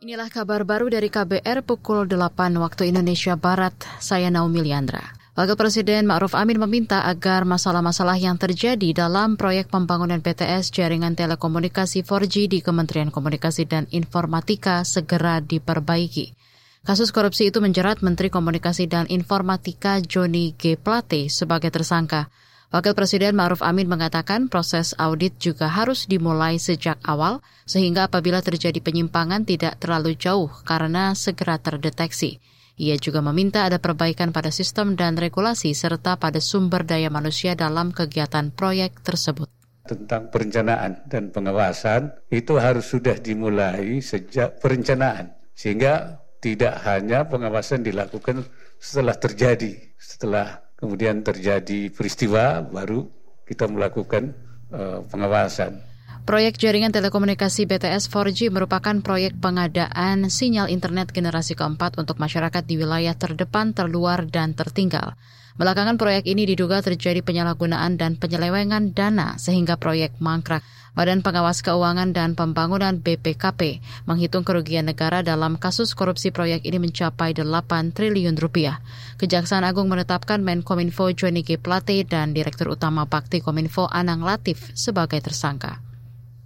Inilah kabar baru dari KBR pukul 8 waktu Indonesia Barat. Saya Naomi Liandra. Wakil Presiden Ma'ruf Amin meminta agar masalah-masalah yang terjadi dalam proyek pembangunan BTS jaringan telekomunikasi 4G di Kementerian Komunikasi dan Informatika segera diperbaiki. Kasus korupsi itu menjerat Menteri Komunikasi dan Informatika Joni G. Plate sebagai tersangka. Wakil Presiden Ma'ruf Amin mengatakan proses audit juga harus dimulai sejak awal sehingga apabila terjadi penyimpangan tidak terlalu jauh karena segera terdeteksi. Ia juga meminta ada perbaikan pada sistem dan regulasi serta pada sumber daya manusia dalam kegiatan proyek tersebut tentang perencanaan dan pengawasan itu harus sudah dimulai sejak perencanaan sehingga tidak hanya pengawasan dilakukan setelah terjadi setelah kemudian terjadi peristiwa baru kita melakukan uh, pengawasan. Proyek jaringan telekomunikasi BTS 4G merupakan proyek pengadaan sinyal internet generasi keempat untuk masyarakat di wilayah terdepan, terluar, dan tertinggal. Belakangan proyek ini diduga terjadi penyalahgunaan dan penyelewengan dana sehingga proyek mangkrak. Badan Pengawas Keuangan dan Pembangunan BPKP menghitung kerugian negara dalam kasus korupsi proyek ini mencapai 8 triliun rupiah. Kejaksaan Agung menetapkan Menkominfo Joni G. Plate dan Direktur Utama Bakti Kominfo Anang Latif sebagai tersangka.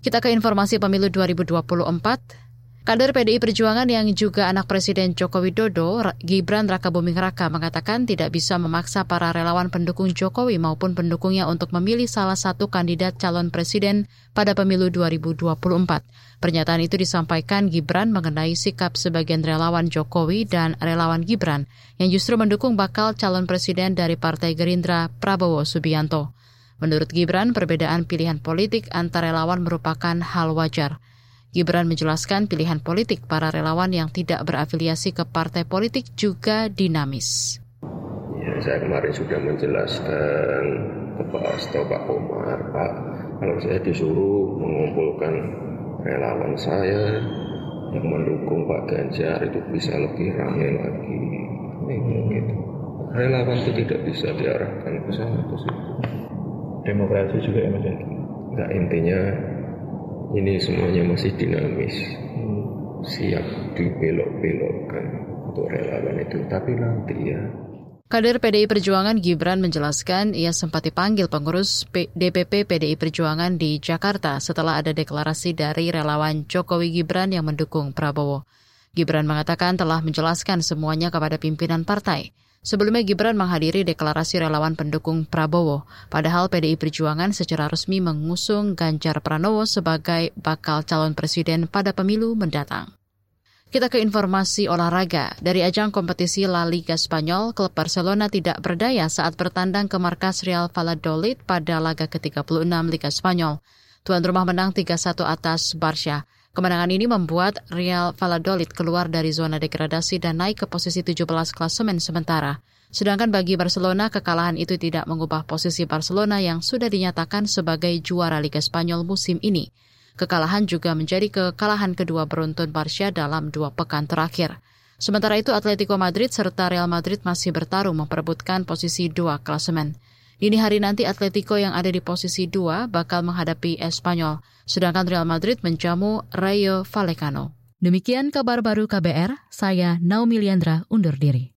Kita ke informasi pemilu 2024. Kader PDI Perjuangan yang juga anak Presiden Joko Widodo, Gibran Raka Buming Raka mengatakan tidak bisa memaksa para relawan pendukung Jokowi maupun pendukungnya untuk memilih salah satu kandidat calon presiden pada pemilu 2024. Pernyataan itu disampaikan Gibran mengenai sikap sebagian relawan Jokowi dan relawan Gibran yang justru mendukung bakal calon presiden dari Partai Gerindra Prabowo Subianto. Menurut Gibran, perbedaan pilihan politik antar relawan merupakan hal wajar. Gibran menjelaskan pilihan politik para relawan yang tidak berafiliasi ke partai politik juga dinamis. Ya, saya kemarin sudah menjelaskan ke Pak Asto, Pak Komar, Pak, kalau saya disuruh mengumpulkan relawan saya yang mendukung Pak Ganjar itu bisa lebih ramai lagi. gitu. Relawan itu tidak bisa diarahkan ke sana ke situ. Demokrasi juga ya Mas ya? Enggak intinya ini semuanya masih dinamis siap dibelok-belokkan untuk relawan itu tapi nanti ya Kader PDI Perjuangan Gibran menjelaskan ia sempat dipanggil pengurus DPP PDI Perjuangan di Jakarta setelah ada deklarasi dari relawan Jokowi Gibran yang mendukung Prabowo. Gibran mengatakan telah menjelaskan semuanya kepada pimpinan partai. Sebelumnya Gibran menghadiri deklarasi relawan pendukung Prabowo, padahal PDI Perjuangan secara resmi mengusung Ganjar Pranowo sebagai bakal calon presiden pada pemilu mendatang. Kita ke informasi olahraga. Dari ajang kompetisi La Liga Spanyol, klub Barcelona tidak berdaya saat bertandang ke markas Real Valladolid pada laga ke-36 Liga Spanyol. Tuan rumah menang 3-1 atas Barca. Kemenangan ini membuat Real Valladolid keluar dari zona degradasi dan naik ke posisi 17 klasemen sementara. Sedangkan bagi Barcelona, kekalahan itu tidak mengubah posisi Barcelona yang sudah dinyatakan sebagai juara Liga Spanyol musim ini. Kekalahan juga menjadi kekalahan kedua beruntun Barca dalam dua pekan terakhir. Sementara itu, Atletico Madrid serta Real Madrid masih bertarung memperebutkan posisi dua klasemen. Dini hari nanti Atletico yang ada di posisi 2 bakal menghadapi Espanyol, sedangkan Real Madrid menjamu Rayo Vallecano. Demikian kabar baru KBR, saya Naomi Liandra undur diri.